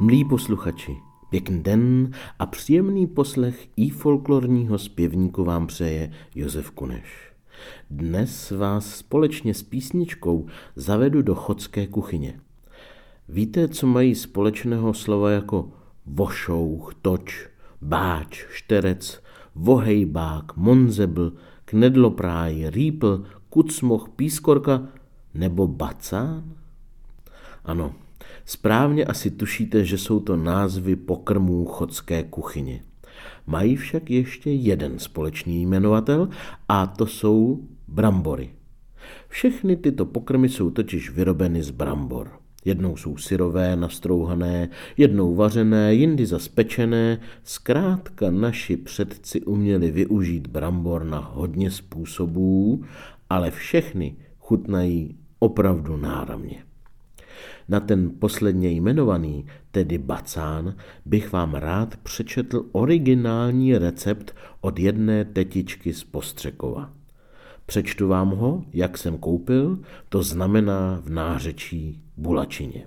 Mlí posluchači, pěkný den a příjemný poslech i folklorního zpěvníku vám přeje Josef Kuneš. Dnes vás společně s písničkou zavedu do chodské kuchyně. Víte, co mají společného slova jako vošouch, toč, báč, šterec, vohejbák, monzebl, knedlopráj, rýpl, kucmoch, pískorka nebo bacán? Ano, Správně asi tušíte, že jsou to názvy pokrmů chodské kuchyně. Mají však ještě jeden společný jmenovatel a to jsou brambory. Všechny tyto pokrmy jsou totiž vyrobeny z brambor. Jednou jsou syrové, nastrouhané, jednou vařené, jindy zaspečené. Zkrátka naši předci uměli využít brambor na hodně způsobů, ale všechny chutnají opravdu náramně. Na ten posledně jmenovaný, tedy bacán, bych vám rád přečetl originální recept od jedné tetičky z Postřekova. Přečtu vám ho, jak jsem koupil, to znamená v nářečí bulačině.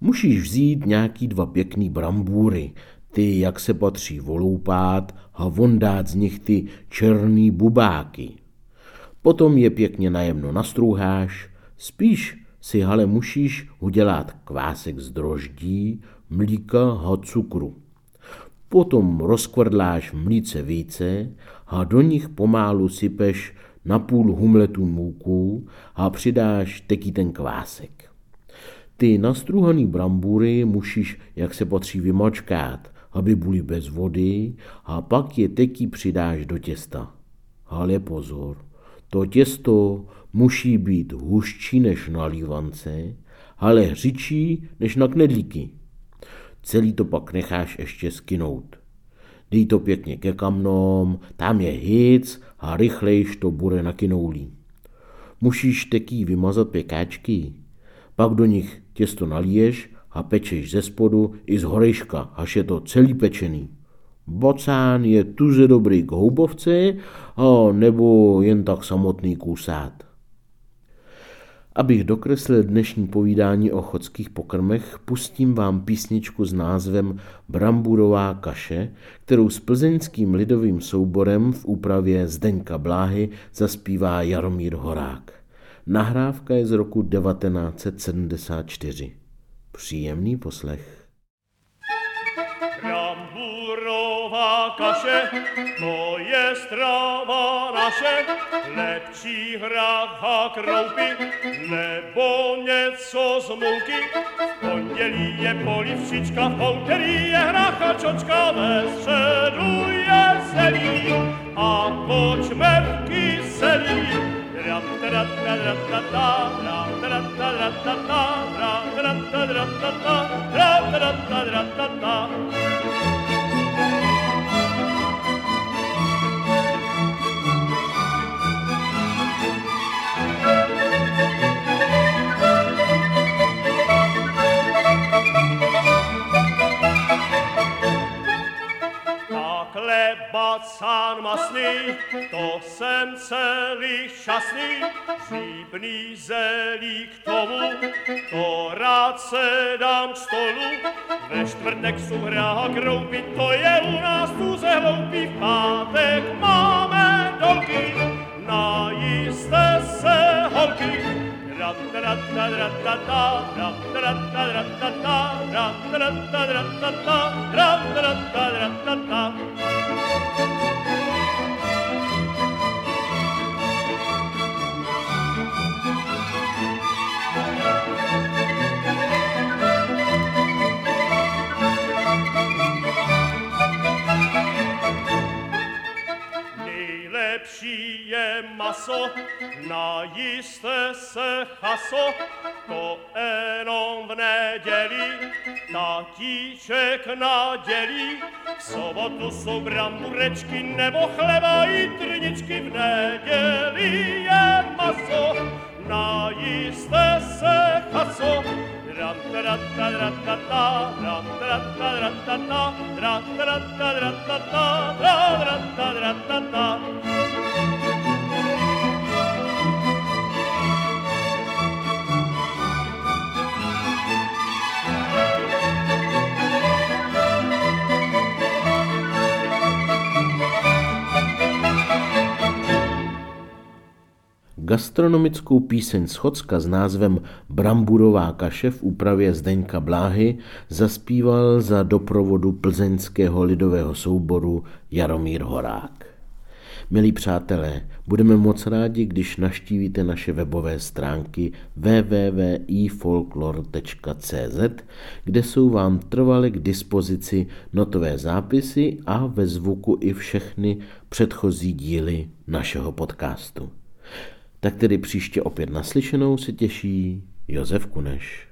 Musíš vzít nějaký dva pěkný brambůry, ty, jak se patří, voloupát a vondát z nich ty černý bubáky. Potom je pěkně najemno nastrouháš, spíš si ale musíš udělat kvásek z droždí, mlíka a cukru. Potom rozkvrdláš mlíce více a do nich pomálu sypeš na půl humletu můku a přidáš teký ten kvásek. Ty nastruhaný brambury musíš, jak se patří, vymočkat, aby byly bez vody a pak je teký přidáš do těsta. Ale pozor, to těsto musí být hustší než na lívance, ale hřičí než na knedlíky. Celý to pak necháš ještě skinout. Dej to pěkně ke kamnom, tam je hic a rychlejš to bude na kinoulí. Musíš teký vymazat pěkáčky, pak do nich těsto naliješ a pečeš ze spodu i z horejška, až je to celý pečený. Bocán je tuze dobrý k houbovce, a nebo jen tak samotný kusát. Abych dokreslil dnešní povídání o chodských pokrmech, pustím vám písničku s názvem Bramburová kaše, kterou s plzeňským lidovým souborem v úpravě Zdeňka Bláhy zaspívá Jaromír Horák. Nahrávka je z roku 1974. Příjemný poslech. Slova kaše, moje strava naše, lepší hra a kroupy, nebo něco z mouky. V pondělí je polivčička, v pondělí je hrách čočka, ve středu je zelí a kočmer kyselý. Ram, tra, ta, ra, ta, ta, ra, tra, ta, ra, ta, ta, ra, tra, ta, ra, ta, ta, ra, tra, ta, ra, ta, ta, to jsem celý šťastný, říbný zelí k tomu, to rád se dám k stolu. Ve čtvrtek jsou hra kroupy, to je u nás tu se hloupí, v pátek máme dolky, najiste se holky. Rat, rat, rat, rat, rat, rat, rat, rat, rat, rat, rat, rat, rat, rat, rat, rat, rat, rat, rat, Nejlepší chaso, najíste se chaso, to jenom v neděli, tatíček nadělí, v sobotu jsou bramburečky nebo chleba i trničky, v neděli je maso, najíste se chaso, ram ta ta ta ta ta ram ta ta ta ta ta ram ta ta ta ta ta ram ta ta ta ta Gastronomickou píseň Schocka s názvem Bramburová kaše v úpravě Zdeňka Bláhy zaspíval za doprovodu plzeňského lidového souboru Jaromír Horák. Milí přátelé, budeme moc rádi, když naštívíte naše webové stránky www.ifolklor.cz, kde jsou vám trvale k dispozici notové zápisy a ve zvuku i všechny předchozí díly našeho podcastu. Tak tedy příště opět naslyšenou se těší Josef Kuneš.